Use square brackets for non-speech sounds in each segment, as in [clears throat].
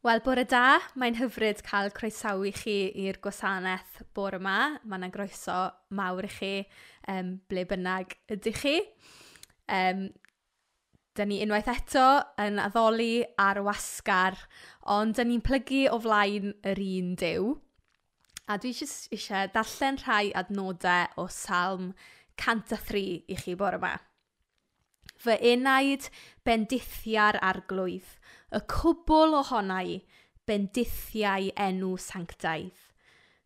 Wel, bore da. Mae'n hyfryd cael croesawu chi i'r gwasanaeth bore yma. Mae yna groeso mawr i chi um, ble bynnag ydych chi. Um, Dyna ni unwaith eto yn addoli ar wasgar, ond dyna ni'n plygu o flaen yr un dew. A dwi eisiau darllen rhai adnodau o Salm 103 i chi bore yma fy enaid bendithia'r arglwydd, y cwbl ohonau bendithiau enw sanctaidd.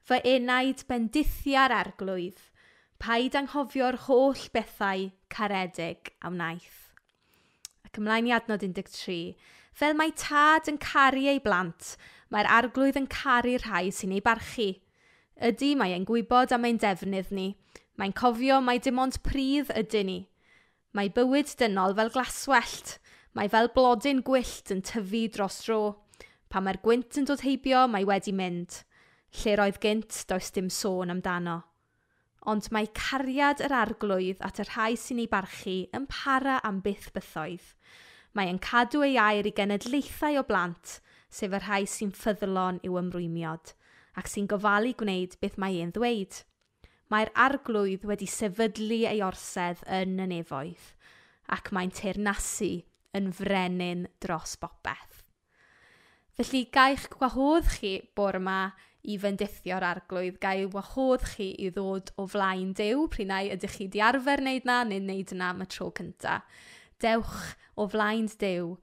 Fy enaid bendithia'r arglwydd, paid anghofio'r holl bethau caredig a wnaeth. Ac ymlaen i adnod 13, fel mae tad yn caru ei blant, mae'r arglwydd yn caru rhai sy'n ei barchu. Ydy mae e'n gwybod am ein defnydd ni, mae'n cofio mai dim ond pridd ydyn ni, Mae bywyd dynol fel glaswellt. Mae fel blodyn gwyllt yn tyfu dros dro. Pa mae'r gwynt yn dod heibio, mae wedi mynd. Lle roedd gynt, does dim sôn amdano. Ond mae cariad yr arglwydd at y rhai sy'n ei barchu yn para am byth bythoedd. Mae yn cadw ei air i genedlaethau o blant, sef y rhai sy'n ffyddlon i'w ymrwymiod, ac sy'n gofalu gwneud beth mae e'n ddweud. Mae'r arglwydd wedi sefydlu ei orsedd yn y nefoedd ac mae'n teirnasu yn frenin dros bopeth. Felly gaich gwahodd chi bore yma i fyndithio'r arglwydd, gael wahodd chi i ddod o flaen dew, prynau ydych chi di arfer wneud na neu wneud yna am y tro cyntaf. Dewch o flaen dew,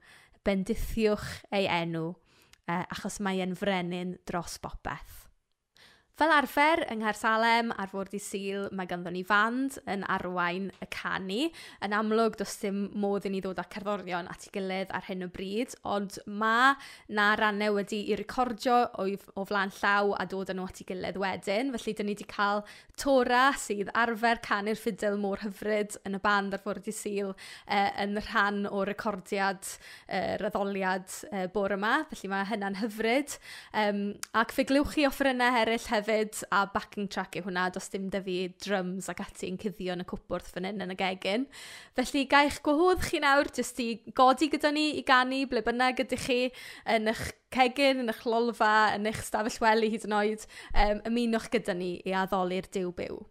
bendithiwch ei enw, eh, achos mae e'n frenin dros bopeth. Fel arfer, yng Nghaersalem ar fod i sil, mae ganddo ni fand yn arwain y canu. Yn amlwg, does dim modd i ni ddod â cerddorion at ei gilydd ar hyn o bryd, ond mae na rannau wedi i recordio o, o flaen llaw a dod â nhw at ei gilydd wedyn. Felly, dyn ni wedi cael Tora sydd arfer canu'r ffidil môr hyfryd yn y band ar fwrdd i sil uh, yn rhan o recordiad uh, raddoliad uh, bore yma. Felly, mae hynna'n hyfryd. Um, ac fe glywch chi offerynnau eraill hefyd hefyd, a backing track yw hwnna, does dim da fi drums ac ati yn cuddio yn y cwpwrth fan hyn yn y gegin. Felly, gael gwahodd chi nawr, jyst i godi gyda ni i gannu ble bynnag ydych chi yn eich cegin, yn eich lolfa, yn eich stafell wely hyd yn oed, um, ymunwch gyda ni i addoli'r diw Byw.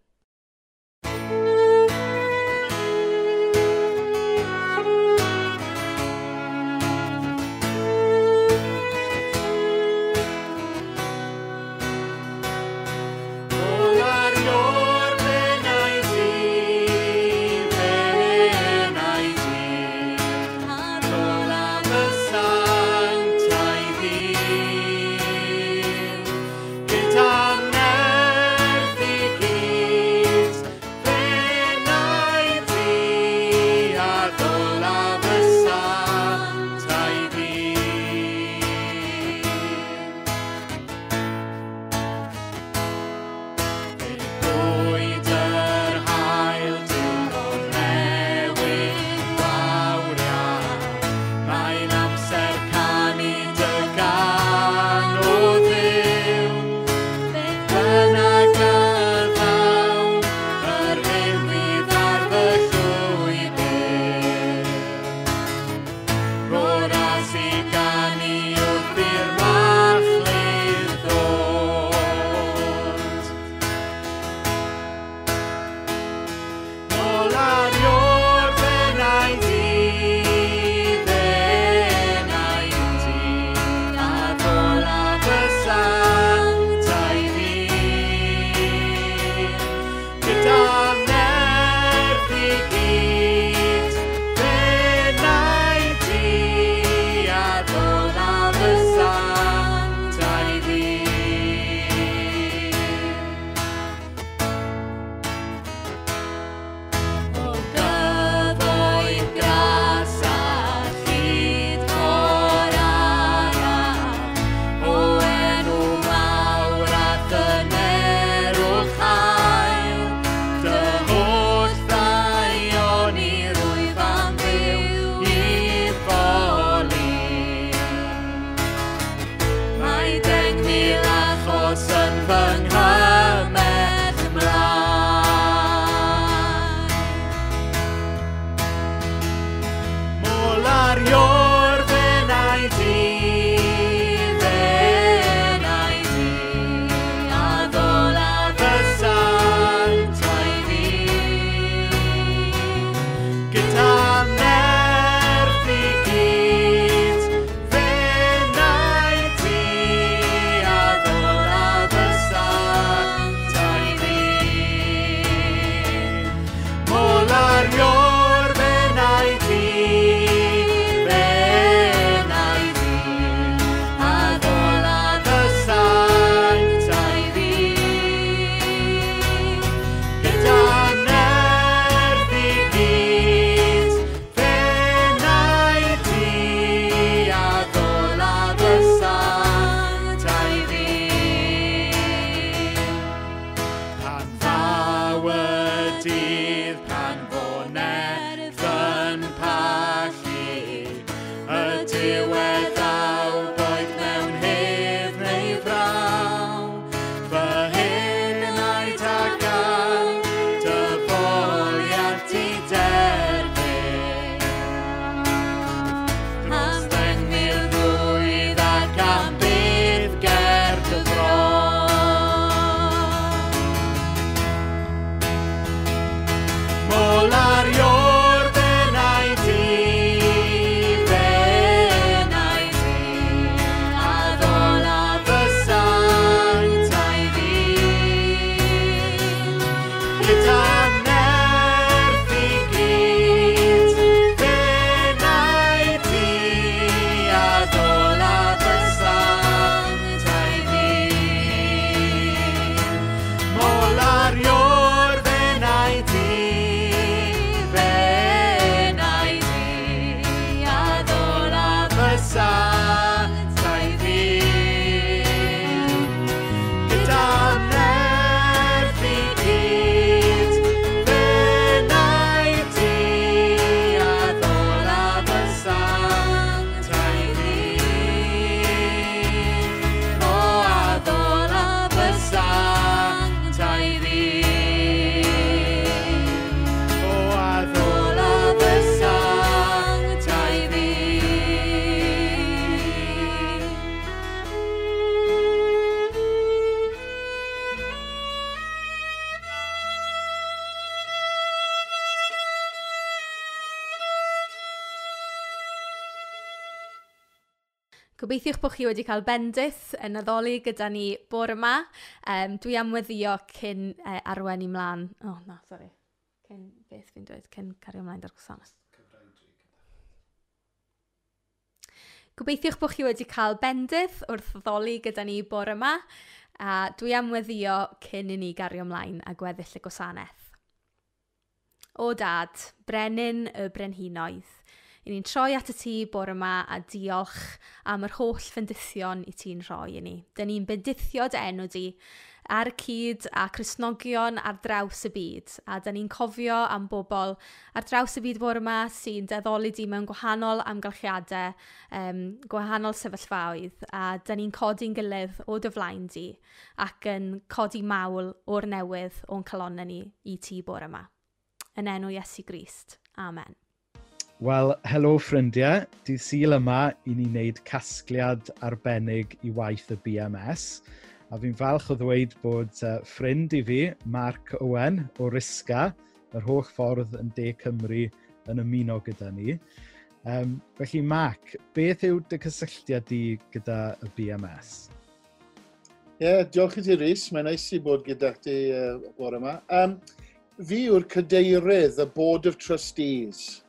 bod chi wedi cael bendith yn addoli gyda ni bore yma. Um, dwi am weddio cyn uh, arwen i mlaen. O, oh, na, sori. Cyn beth fi'n dweud, cyn cario ymlaen dar gwasanaeth. Gobeithiwch bod chi wedi cael bendith wrth ddoli gyda ni bore yma. A dwi am weddio cyn i ni gario ymlaen a gweddill y gwasanaeth. O dad, brenin y brenhinoedd, I ni'n troi atat ti bore yma a diolch am yr holl fendithion i ti'n rhoi i ni. Dyna ni'n bendithio dy enw di ar y cyd a Cristnogion ar draws y byd, a dyna ni'n cofio am bobl ar draws y byd bore yma sy'n deddoli di mewn gwahanol amgylchiadau, um, gwahanol sefyllfaoedd, a dyna ni'n codi'n gilydd o dy flaen di ac yn codi mawl o'r newydd o'n calonnau ni i ti bore yma. Yn enw Iesu Grist. Amen. Wel, helo ffrindiau. Di syl yma i ni wneud casgliad arbennig i waith y BMS. A fi'n falch o ddweud bod uh, ffrind i fi, Mark Owen o Risga, yr holl ffordd yn De Cymru yn ymuno gyda ni. Um, felly, Mark, beth yw dy cysylltiad di gyda y BMS? Ie, yeah, diolch i ti, Rhys. Mae'n neis i bod gyda ti uh, bore yma. Um, fi yw'r cadeirydd y Board of Trustees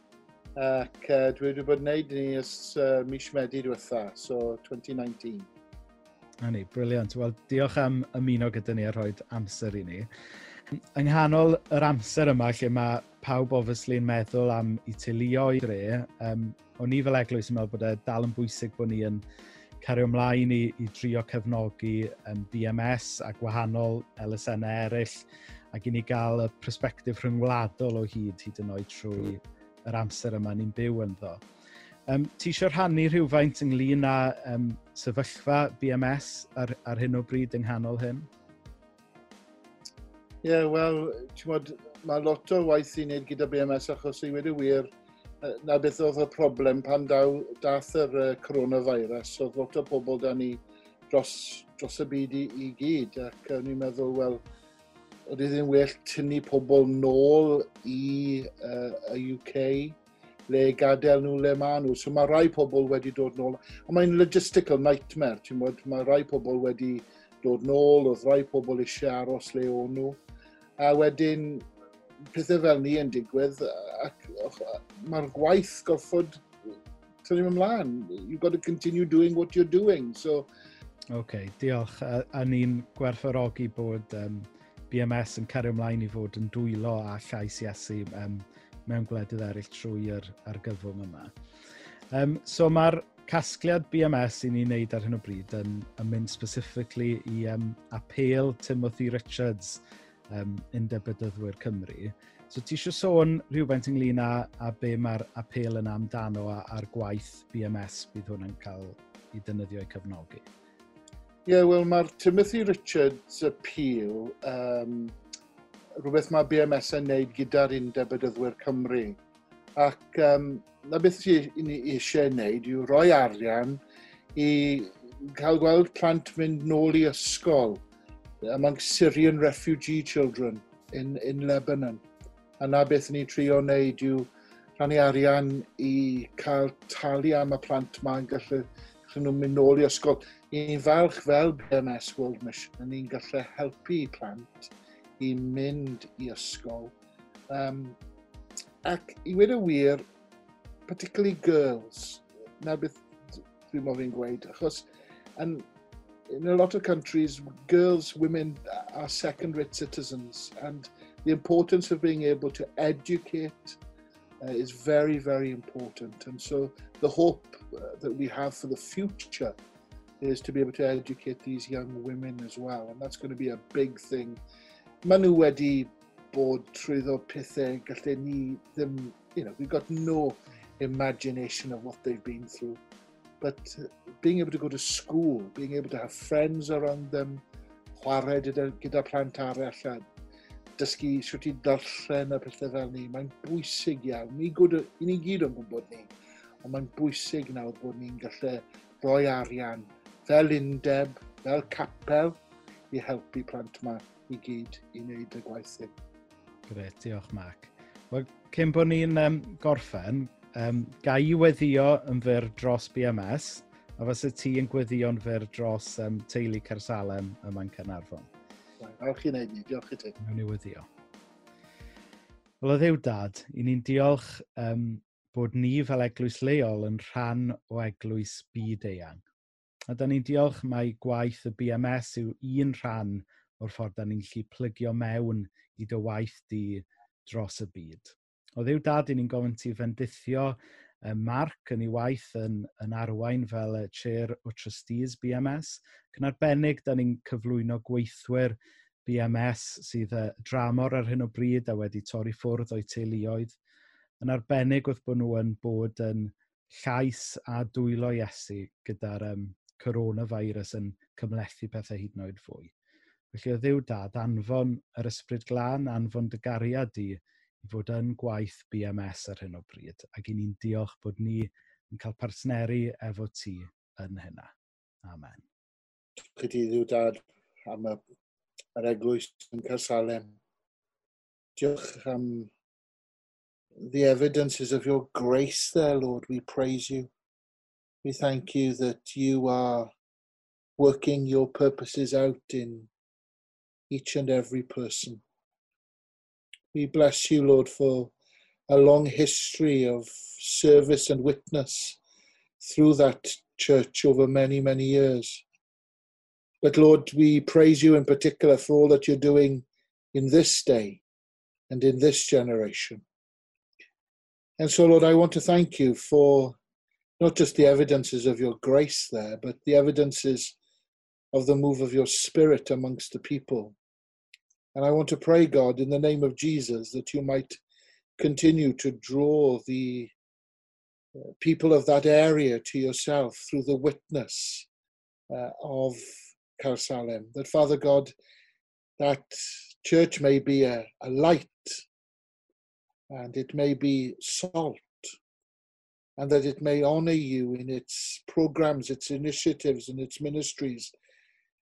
ac uh, dwi wedi bod yn gwneud ni ys uh, mis Medi diwetha, so 2019. A ni, briliant. Wel, diolch am ymuno gyda ni a rhoi amser i ni. Yng nghanol yr amser yma lle mae pawb obviously yn meddwl am i tilio i dre, um, o'n i fel eglwys yn meddwl bod e dal yn bwysig bod ni yn cario ymlaen i, i drio cefnogi um, BMS a gwahanol elusennau eraill ac i ni gael y perspektif rhyngwladol o hyd hyd yn oed trwy mm yr amser yma ni'n byw ynddo. Um, ti eisiau rhannu rhywfaint ynglyn â um, sefyllfa BMS ar, ar hyn o bryd yng nghanol hyn? Ie, yeah, wel, mae lot o waith i wneud gyda BMS achos i wedi wir na beth oedd y problem pan daw, dath yr uh, coronavirus. Oedd lot o bobl da ni dros, dros y byd i, i gyd ac o'n i'n meddwl, wel, Oedd e ddim well tynnu pobl nôl i uh, y UK le gadael nhw le maen nhw. So mae rai pobl wedi dod nôl. A mae'n logistical nightmare, ti'n bod, mae rai pobl wedi dod nôl, oedd rai pobl eisiau aros le o'n nhw. A wedyn, pethau fel ni yn digwydd, ac mae'r gwaith gorfod tynnu ymlaen. You've got to continue doing what you're doing. So, OK, diolch. A, a ni'n gwerthorogi bod um, BMS yn cario ymlaen i fod yn dwylo a llais Iesu um, mewn gwledydd eraill trwy'r argyfwng yma. Um, so mae'r casgliad BMS i ni'n neud ar hyn o bryd yn, yn mynd specifically i um, apel Timothy Richards um, yn debydyddwyr Cymru. So ti eisiau sôn rhywfaint ynglyn â, a be mae'r apel yn amdano a, a'r gwaith BMS bydd hwn yn cael i dynyddio i cefnogi? Ie, yeah, wel mae'r Timothy Richards appeal, um, rhywbeth mae BMS yn neud gyda'r undeb y dyddwyr Cymru. Ac um, na beth i ni eisiau neud yw rhoi arian i cael gweld plant mynd nôl i ysgol among Syrian refugee children in, in Lebanon. A na beth ni trio wneud yw rhannu arian i cael talu am y plant mae'n gallu Chyn nhw'n mynd nôl i ysgol. Ni'n falch fel BMS World Mission, ni'n gallu helpu plant i mynd i ysgol. Um, ac i wedi wir, particularly girls, na beth dwi'n modd fi'n gweud, achos yn, in a lot of countries, girls, women are second-rate citizens, and the importance of being able to educate uh, is very, very important. And so the hope uh, that we have for the future is to be able to educate these young women as well. And that's going to be a big thing. Mae nhw wedi bod trwyddo pethau gallu ni ddim, you know, we've got no imagination of what they've been through. But uh, being able to go to school, being able to have friends around them, chwarae gyda, gyda plant arall a dysgu sut i darllen a pethau fel ni. Mae'n bwysig iawn. Ni, gwyd, ni gyd yn gwybod ni, ond mae'n bwysig nawr bod ni'n gallu rhoi arian fel undeb, fel capel, i helpu plant yma i gyd i wneud y gwaith hyn. Gret, diolch Mac. Wel, cyn bod ni'n um, gorffen, um, ga i weddio yn fyr dros BMS, a fysa ti yn gweddio'n fyr dros um, teulu Cersalem yma'n Cynarfon falch i wneud ni. Diolch i ti. Mewn i weddio. Wel, o ddew dad, i ni'n diolch um, bod ni fel eglwys leol yn rhan o eglwys byd eang. A da ni'n diolch mai gwaith y BMS yw un rhan o'r ffordd da ni'n lli plygio mewn i dy waith di dros y byd. O ddew dad, i ni'n gofyn ti fendithio y marc yn ei waith yn, yn arwain fel y chair o trustees BMS, cyn arbennig da ni'n cyflwyno gweithwyr BMS sydd y dramor ar hyn o bryd a wedi torri ffwrdd o'i teuluoedd. Yn arbennig wrth bod nhw yn bod yn llais a dwylo Iesu gyda'r um, coronavirus yn cymlethu pethau hyd yn oed fwy. Felly o ddiw dad, anfon yr ysbryd glân, anfon dy gariad di i fod yn gwaith BMS ar hyn o bryd. Ac i ni'n diolch bod ni yn cael partneri efo ti yn hynna. Amen. Chi ddiw dad am y yr eglwys yn Cersalem. Diolch am the evidences of your grace there, Lord. We praise you. We thank you that you are working your purposes out in each and every person. We bless you, Lord, for a long history of service and witness through that church over many, many years. But Lord, we praise you in particular for all that you're doing in this day and in this generation. And so, Lord, I want to thank you for not just the evidences of your grace there, but the evidences of the move of your spirit amongst the people. And I want to pray, God, in the name of Jesus, that you might continue to draw the uh, people of that area to yourself through the witness uh, of Salem. That, Father God, that church may be a, a light and it may be salt and that it may honor you in its programs, its initiatives, and its ministries.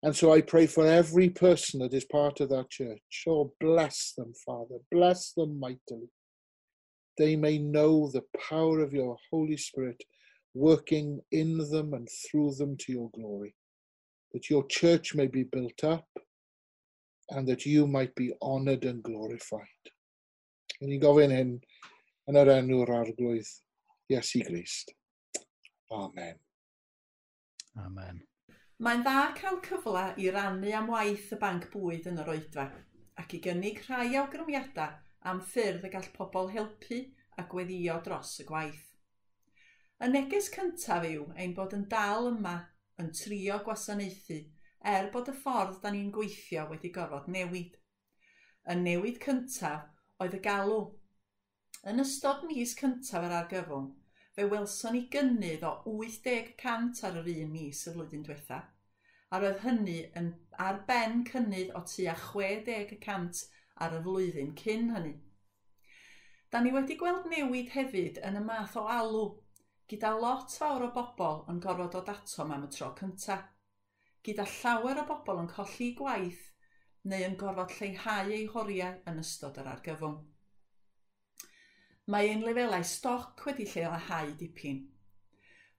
And so I pray for every person that is part of that church. Oh, bless them, Father. Bless them mightily. They may know the power of your Holy Spirit working in them and through them to your glory. that your church may be built up, and that you might be honoured and glorified. Yn i'n gofyn hyn yn yr enw'r arglwydd Iesu Grist. Amen. Amen. Mae'n dda cael cyfle i rannu am waith y banc bwyd yn yr oedfa ac i gynnig rhai awgrymiadau am ffyrdd y gall pobl helpu a gweddio dros y gwaith. Y neges cyntaf yw ein bod yn dal yma yn trio gwasanaethu er bod y ffordd da ni'n gweithio wedi gorfod newid. Y newid cyntaf oedd y galw. Yn ystod mis cyntaf yr argyfwng, fe welson ni gynnydd o 80% ar yr un mis y flwyddyn diwetha, a roedd hynny yn ar ben cynnydd o tua 60% ar y flwyddyn cyn hynny. Da ni wedi gweld newid hefyd yn y math o alw gyda lot fawr o bobl yn gorfod dod atom am y tro cyntaf, gyda llawer o bobl yn colli gwaith neu yn gorfod lleihau eu horiau yn ystod yr argyfwng. Mae ein lefelau stoc wedi lleihau dipyn.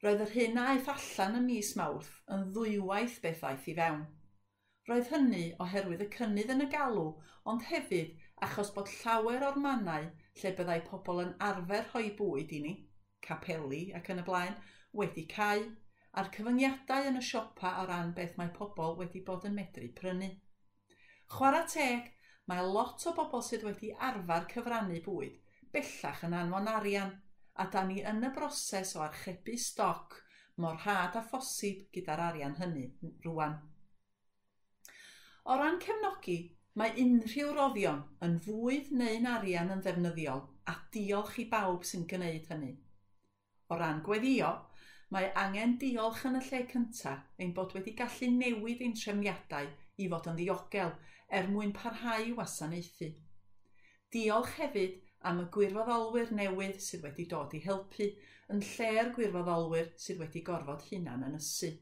Roedd yr hyn a aeth allan ym mis mawrth yn ddwywaith beth aeth i fewn. Roedd hynny oherwydd y cynnydd yn y galw, ond hefyd achos bod llawer o'r mannau lle byddai pobl yn arfer rhoi bwyd i ni capeli ac yn y blaen, wedi cael a'r cyfyngiadau yn y siopa o ran beth mae pobl wedi bod yn medru prynu. Chwarae teg, mae lot o bobl sydd wedi arfer cyfrannu bwyd bellach yn anfon arian, a da ni yn y broses o archebu stoc mor rhad a phosib gyda'r arian hynny rwan. O ran cefnogi, mae unrhyw roddion yn fwyd neu'n arian yn ddefnyddiol a diolch i bawb sy'n gwneud hynny. O ran gweddio, mae angen diolch yn y lle cyntaf ein bod wedi gallu newid ein trefniadau i fod yn ddiogel er mwyn parhau wasanaethu. Diolch hefyd am y gwirfoddolwyr newydd sydd wedi dod i helpu yn lle'r gwirfoddolwyr sydd wedi gorfod hunan yn ysu.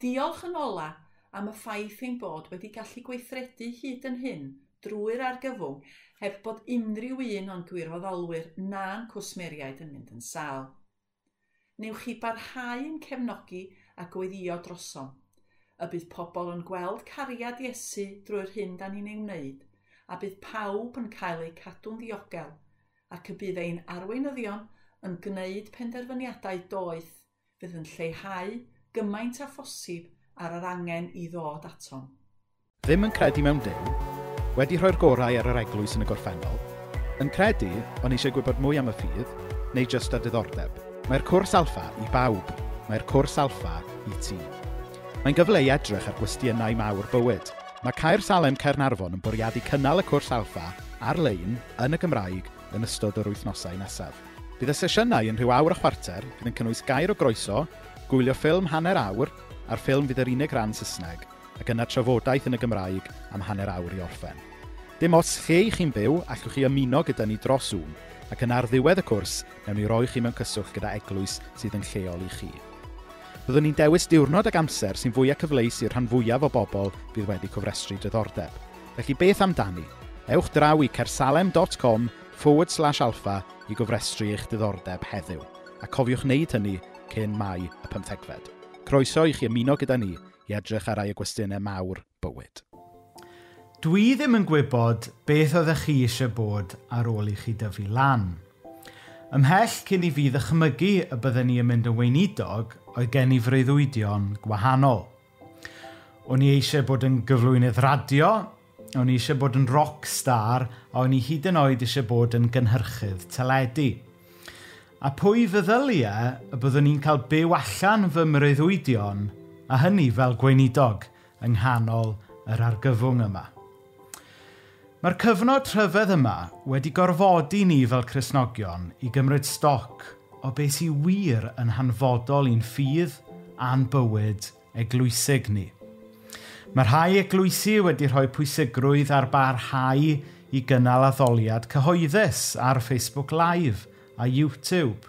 Diolch yn ola am y ffaith ein bod wedi gallu gweithredu hyd yn hyn drwy'r argyfwng heb bod unrhyw un o'n gwirfoddolwyr na'n cwsmeriaid yn mynd yn sal. Newch chi barhau yn cefnogi a gweddio drosom. Y bydd pobl yn gweld cariad Iesu drwy'r hyn da ni'n ei wneud, a bydd pawb yn cael eu cadw'n ddiogel, ac y bydd ein arweinyddion yn gwneud penderfyniadau doeth fydd yn lleihau gymaint a phosib ar yr angen i ddod atom. Ddim yn credu mewn Dyw, wedi rhoi'r gorau ar yr eglwys yn y gorffennol, yn credu o'n eisiau gwybod mwy am y ffydd, neu jyst a diddordeb. Mae'r cwrs alfa i bawb, mae'r cwrs alfa i ti. Mae'n gyfle i edrych ar gwestiynau mawr bywyd. Mae Caer Salem Cernarfon yn bwriadu cynnal y cwrs alfa ar-lein yn y Gymraeg yn ystod yr wythnosau nesaf. Bydd y sesiynau yn rhyw awr a chwarter yn cynnwys gair o groeso, gwylio ffilm hanner awr a'r ffilm fydd yr unig rhan Saesneg, ac yna trafodaeth yn y Gymraeg am hanner awr i orffen. Dim os lle i chi'n byw, allwch chi ymuno gyda ni dros Zoom, ac yn ar ddiwedd y cwrs, newn ni roi chi mewn cyswllt gyda eglwys sydd yn lleol i chi. Byddwn ni'n dewis diwrnod ac amser sy'n fwyaf cyfleus i'r rhan fwyaf o bobl bydd wedi cofrestru diddordeb. Felly beth amdani? Ewch draw i cersalem.com forward slash alpha i gofrestru eich diddordeb heddiw. A cofiwch wneud hynny cyn mai y 15fed. Croeso i chi ymuno gyda ni i edrych ar rai y gwestiynau mawr bywyd. Dwi ddim yn gwybod beth oeddech chi eisiau bod ar ôl i chi dyfu lan. Ymhell cyn i fi ddychmygu y byddwn ni yn mynd yn weinidog oedd gen i freuddwydion gwahanol. O'n i eisiau bod yn gyflwynydd radio, o'n i eisiau bod yn rock star, a o'n i hyd yn oed eisiau bod yn gynhyrchydd teledu. A pwy feddyliau y byddwn ni'n cael byw allan fy mreuddwydion a hynny fel gweinidog yng nghanol yr argyfwng yma. Mae'r cyfnod rhyfedd yma wedi gorfodi ni fel Cresnogion i gymryd stoc o beth sy'n wir yn hanfodol i'n ffydd a'n bywyd eglwysig ni. Mae rhai eglwysi wedi rhoi pwysigrwydd ar barhau i gynnal addoliad cyhoeddus ar Facebook Live a YouTube.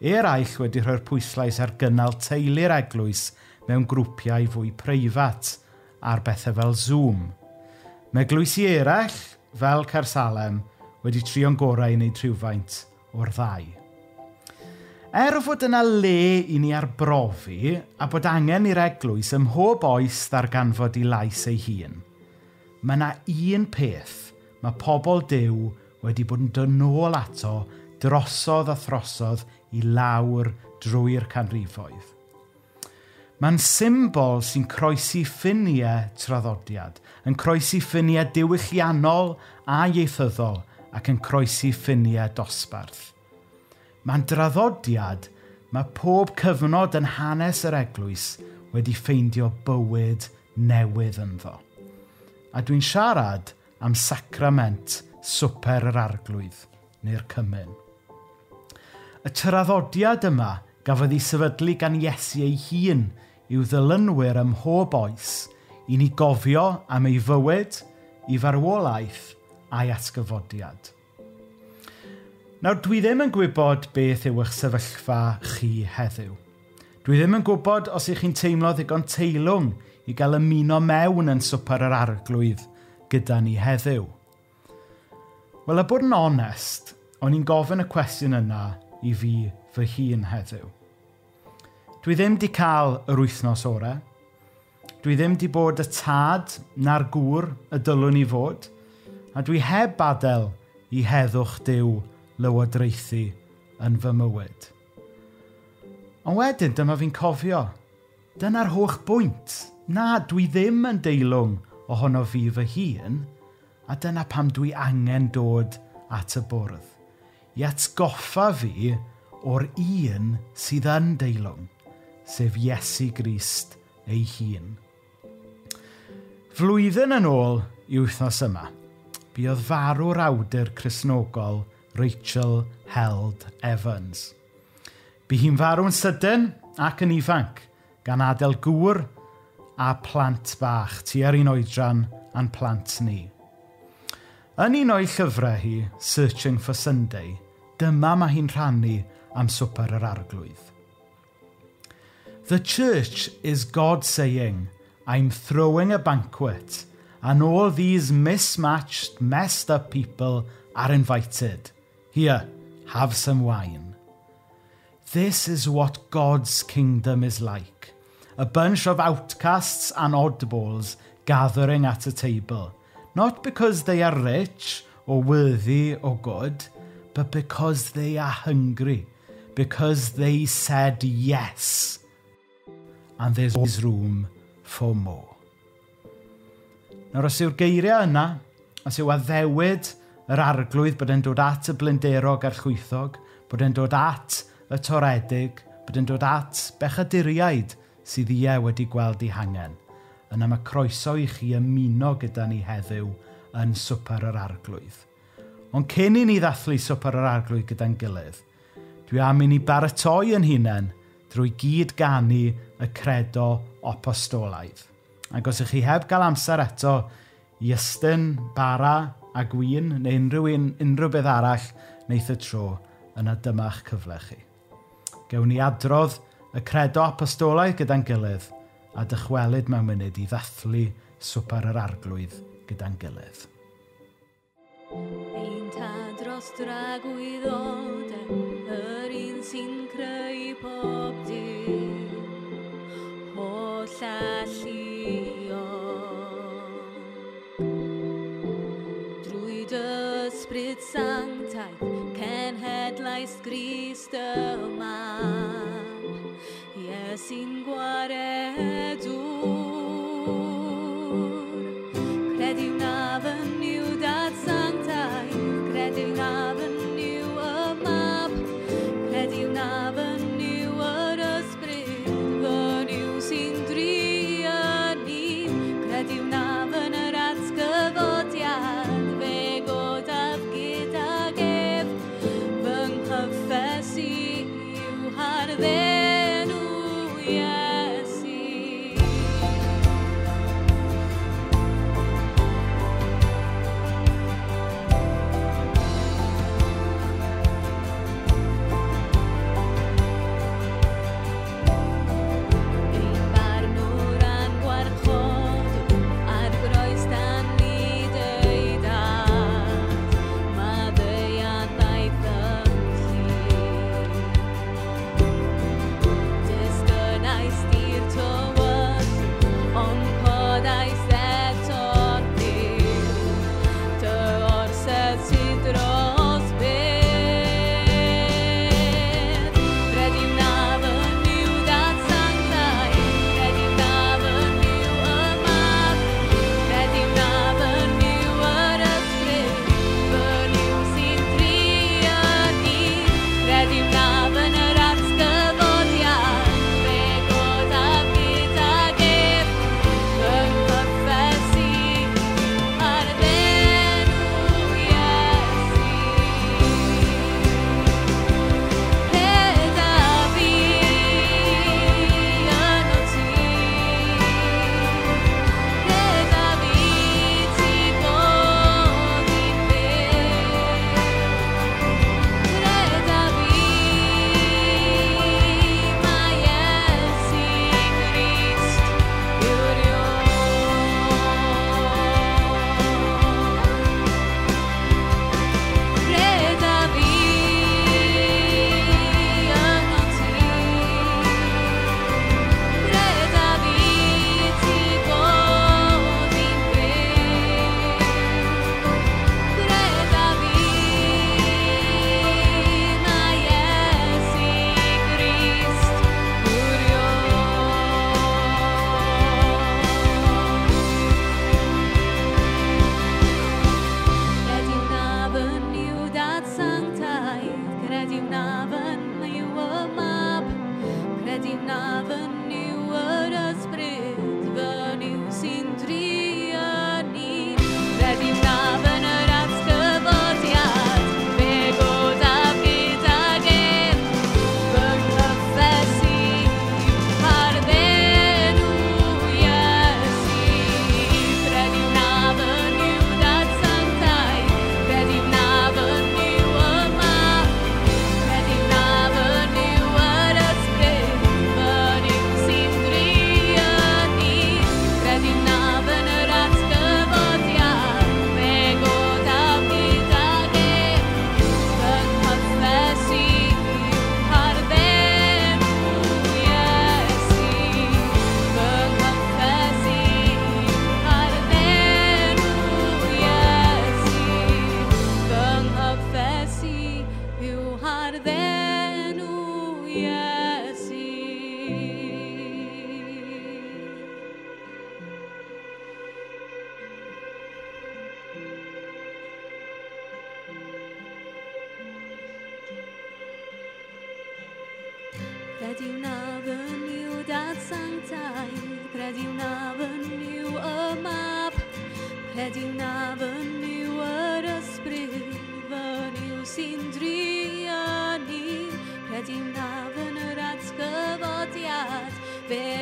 Eraill wedi rhoi'r pwyslais ar gynnal teulu'r eglwys mewn grwpiau fwy preifat ar bethau fel Zoom. Mae glwysi eraill, fel Cersalem, wedi trio'n gorau i wneud rhywfaint o'r ddau. Er fod yna le i ni arbrofi a bod angen i'r eglwys ym mhob oes ddarganfod i lais ei hun, mae yna un peth mae pobl dew wedi bod yn dod nôl ato drosodd a throsodd i lawr drwy'r canrifoedd. Mae'n symbol sy'n croesi ffiniau traddodiad, yn croesi ffiniau diwylliannol a ieithyddol ac yn croesi ffiniau dosbarth. Mae'n draddodiad mae pob cyfnod yn hanes yr eglwys wedi ffeindio bywyd newydd ynddo. A dwi'n siarad am sacrament swper yr arglwydd neu'r cymyn. Y traddodiad yma gafodd ei sefydlu gan Iesu ei hun – yw ddilynwyr ym mhob oes i ni gofio am ei fywyd, ei farwolaeth a'i atgyfodiad. Nawr, dwi ddim yn gwybod beth yw eich sefyllfa chi heddiw. Dwi ddim yn gwybod os ych chi'n teimlo ddigon teilwng i gael ymuno mewn yn swper yr arglwydd gyda ni heddiw. Wel, a bod yn onest, o'n i'n gofyn y cwestiwn yna i fi fy hun heddiw. Dwi ddim di cael yr wythnos orau. Dwi ddim di bod y tad na'r gŵr y dylwn i fod. A dwi heb badael i heddwch Dyw lywodraethu yn fy mywyd. Ond wedyn, dyma fi'n cofio. Dyna'r holl bwynt. Na, dwi ddim yn deilwng ohono fi fy hun, a dyna pam dwi angen dod at y bwrdd. I atgoffa fi o'r un sydd yn deilwng sef Iesu Grist ei hun. Flwyddyn yn ôl i wythnos yma, buodd farw'r awdur crisnogol Rachel Held Evans. Bu hi'n farw'n sydyn ac yn ifanc, gan adael gŵr a plant bach tua'r un oedran a'n plant ni. Yn un o'i llyfrau hi, Searching for Sunday, dyma mae hi'n rhannu am swper yr arglwydd – The church is God saying, I'm throwing a banquet, and all these mismatched, messed up people are invited. Here, have some wine. This is what God's kingdom is like. A bunch of outcasts and oddballs gathering at a table, not because they are rich or worthy or good, but because they are hungry, because they said yes. and there's always room for more. Nawr, os yw'r geiriau yna, os yw addewid yr arglwydd bod e'n dod at y blinderog a'r llwythog, bod e'n dod at y toredig, bod e'n dod at bechaduriaid sydd ie wedi gweld ei hangen, yna mae croeso i chi ymuno gyda ni heddiw yn swper yr arglwydd. Ond cyn i ni ddathlu swper yr arglwydd gyda'n gilydd, dwi am i ni baratoi yn hunain – drwy gyd ganu y credo apostolaidd. Ac os ych chi heb gael amser eto i ystyn, bara a gwyn neu unrhyw, un, unrhyw beth arall wneith y tro yna dyma'ch cyfle chi. Gewn ni adrodd y credo apostolaidd gyda'n gilydd a dychwelyd mewn munud i ddathlu swper yr arglwydd gyda'n gilydd. Ein ta dros dragwyddod Dit Sanktheit kan het leist Christe man. Yes, in guare tu.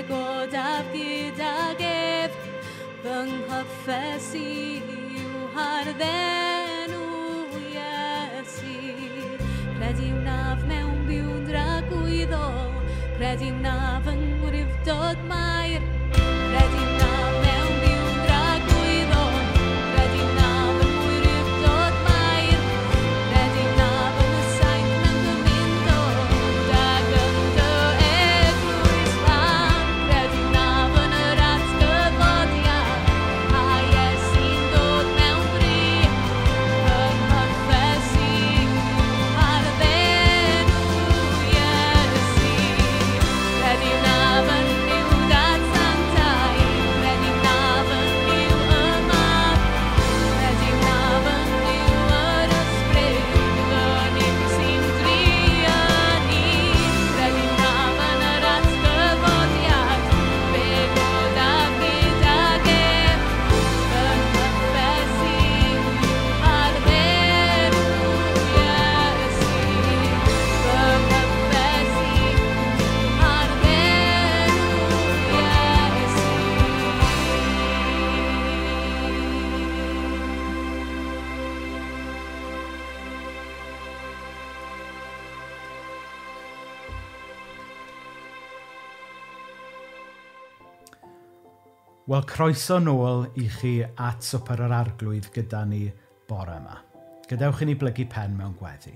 godaf gydag ef, fy nghyffes i yw harddenu Iesu. Credu wnaf mewn byw'n dragwyddol, credu wnaf yng ngwrifdod mae Wel, croeso nôl i chi at swper yr arglwydd gyda ni bore yma. Gadewch i ni blygu pen mewn gweddi.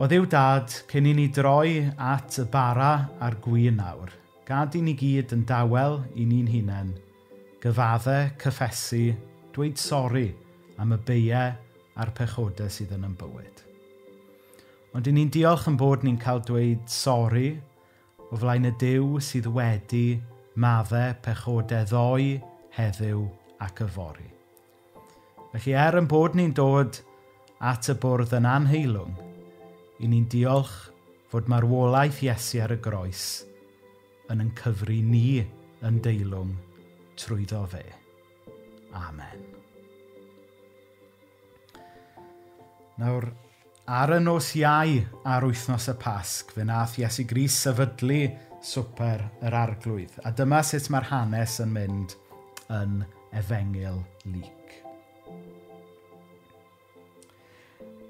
O ddiw dad, cyn i ni droi at y bara a'r gwyn nawr, gad i ni gyd yn dawel i ni'n hunain, gyfaddau, cyffesu, dweud sori am y beiau a'r pechodau sydd yn yn bywyd. Ond i ni'n diolch yn bod ni'n cael dweud sori o flaen y dew sydd wedi maddau pechodau ddoi, heddiw ac yfori. Felly er yn bod ni'n dod at y bwrdd yn anheilwng, i ni'n diolch fod marwolaeth Iesu ar y groes yn yn cyfru ni yn deilwng trwyddo fe. Amen. Nawr, ar y nos iau ar wythnos y Pasg, fe nath Iesu Gris sefydlu swper yr arglwydd. A dyma sut mae'r hanes yn mynd yn efengil lyc.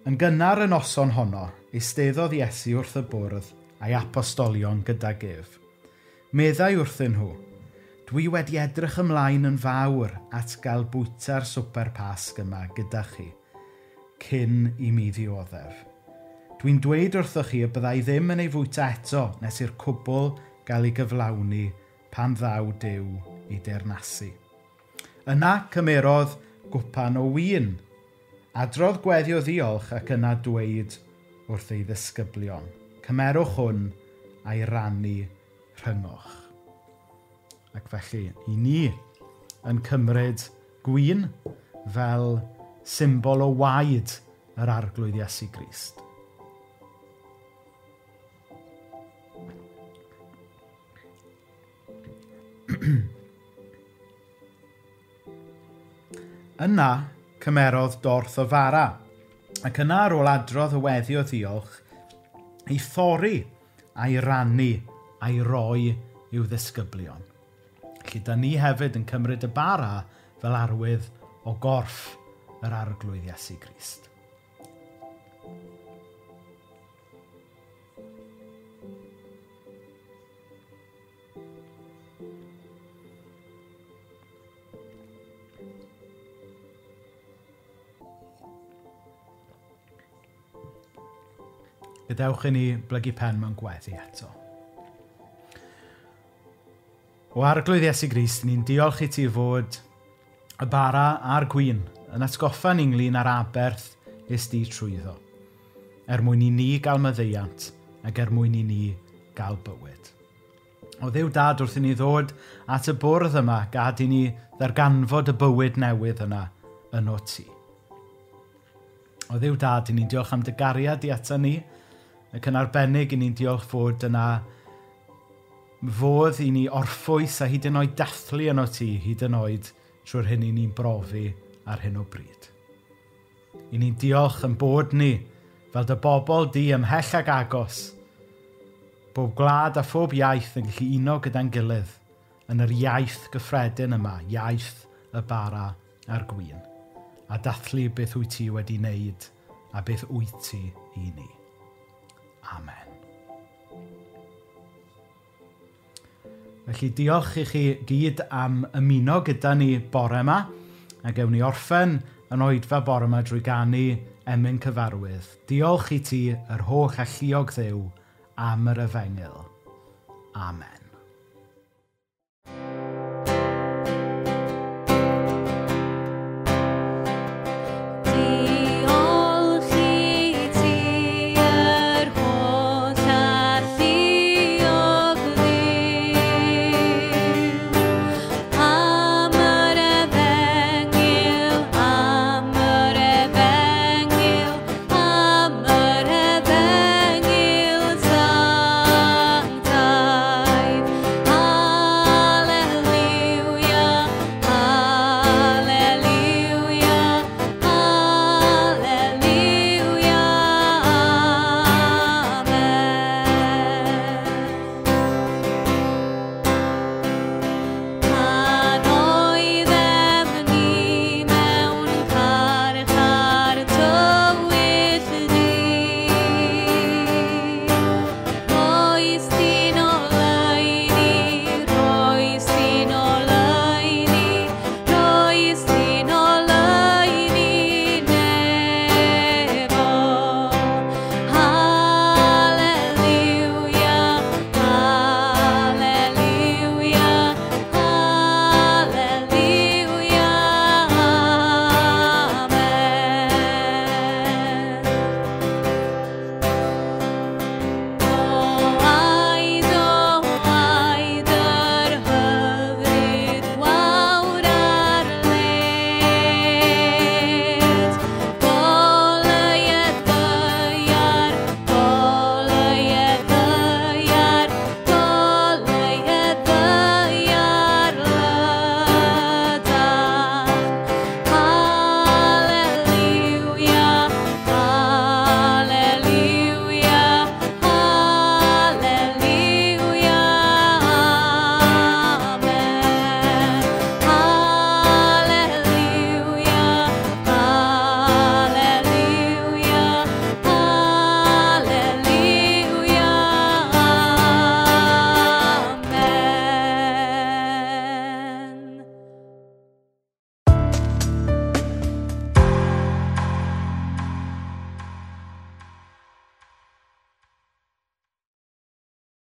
Yn gynnar y noson honno, eisteddodd Iesu wrth y bwrdd a'i apostolion gyda gef. Meddai wrthyn nhw, dwi wedi edrych ymlaen yn fawr at gael bwyta'r swper pasg yma gyda chi, cyn i mi ddioddef Dwi'n dweud wrthoch chi y byddai ddim yn ei fwyta eto nes i'r cwbl gael ei gyflawni pan ddaw dew i dernasu. Yna cymerodd gwpan o win. Adrodd gweddio ddiolch ac yna dweud wrth ei ddisgyblion. Cymerwch hwn a'i rannu rhyngoch. Ac felly, i ni yn cymryd gwyn fel symbol o waed yr arglwydd Iesu Grist. [clears throat] Yna cymerodd dorth o fara, ac yna ar ôl adrodd y weddi o ddiolch, ei thori a'i rannu a'i roi i'w ddisgyblion. Felly, da ni hefyd yn cymryd y bara fel arwydd o gorff yr arglwydd Iesu Grist. gadewch i ni blygu pen mewn gweddi eto. O arglwydd Iesu Grist, ni'n diolch i ti fod y bara a'r gwyn yn atgoffa ni ynglyn â'r aberth ys di trwyddo, er mwyn i ni gael myddeiant ac er mwyn i ni gael bywyd. O ddew dad wrth i ni ddod at y bwrdd yma gad i ni ddarganfod y bywyd newydd yna yn o ti. O ddew dad, i ni'n diolch am dy gariad i ata ni, Ac yn arbennig i ni'n diolch fod yna fodd i ni orffwys a hyd yn oed dathlu yno ti, hyd yn oed trwy'r hyn i ni'n brofi ar hyn o bryd. I ni'n diolch yn bod ni fel dy bobl di ymhell ag agos, bob gwlad a phob iaith yn gallu uno gyda'n gilydd yn yr iaith gyffredin yma, iaith y bara a'r gwyn, a dathlu beth wyt ti wedi wneud a beth wyt ti i ni. Amen. Felly diolch i chi gyd am ymuno gyda ni bore yma a gewn ni orffen yn oedfa bore yma drwy ganu emyn cyfarwydd. Diolch i ti yr holl alluog ddew am yr efengil. Amen.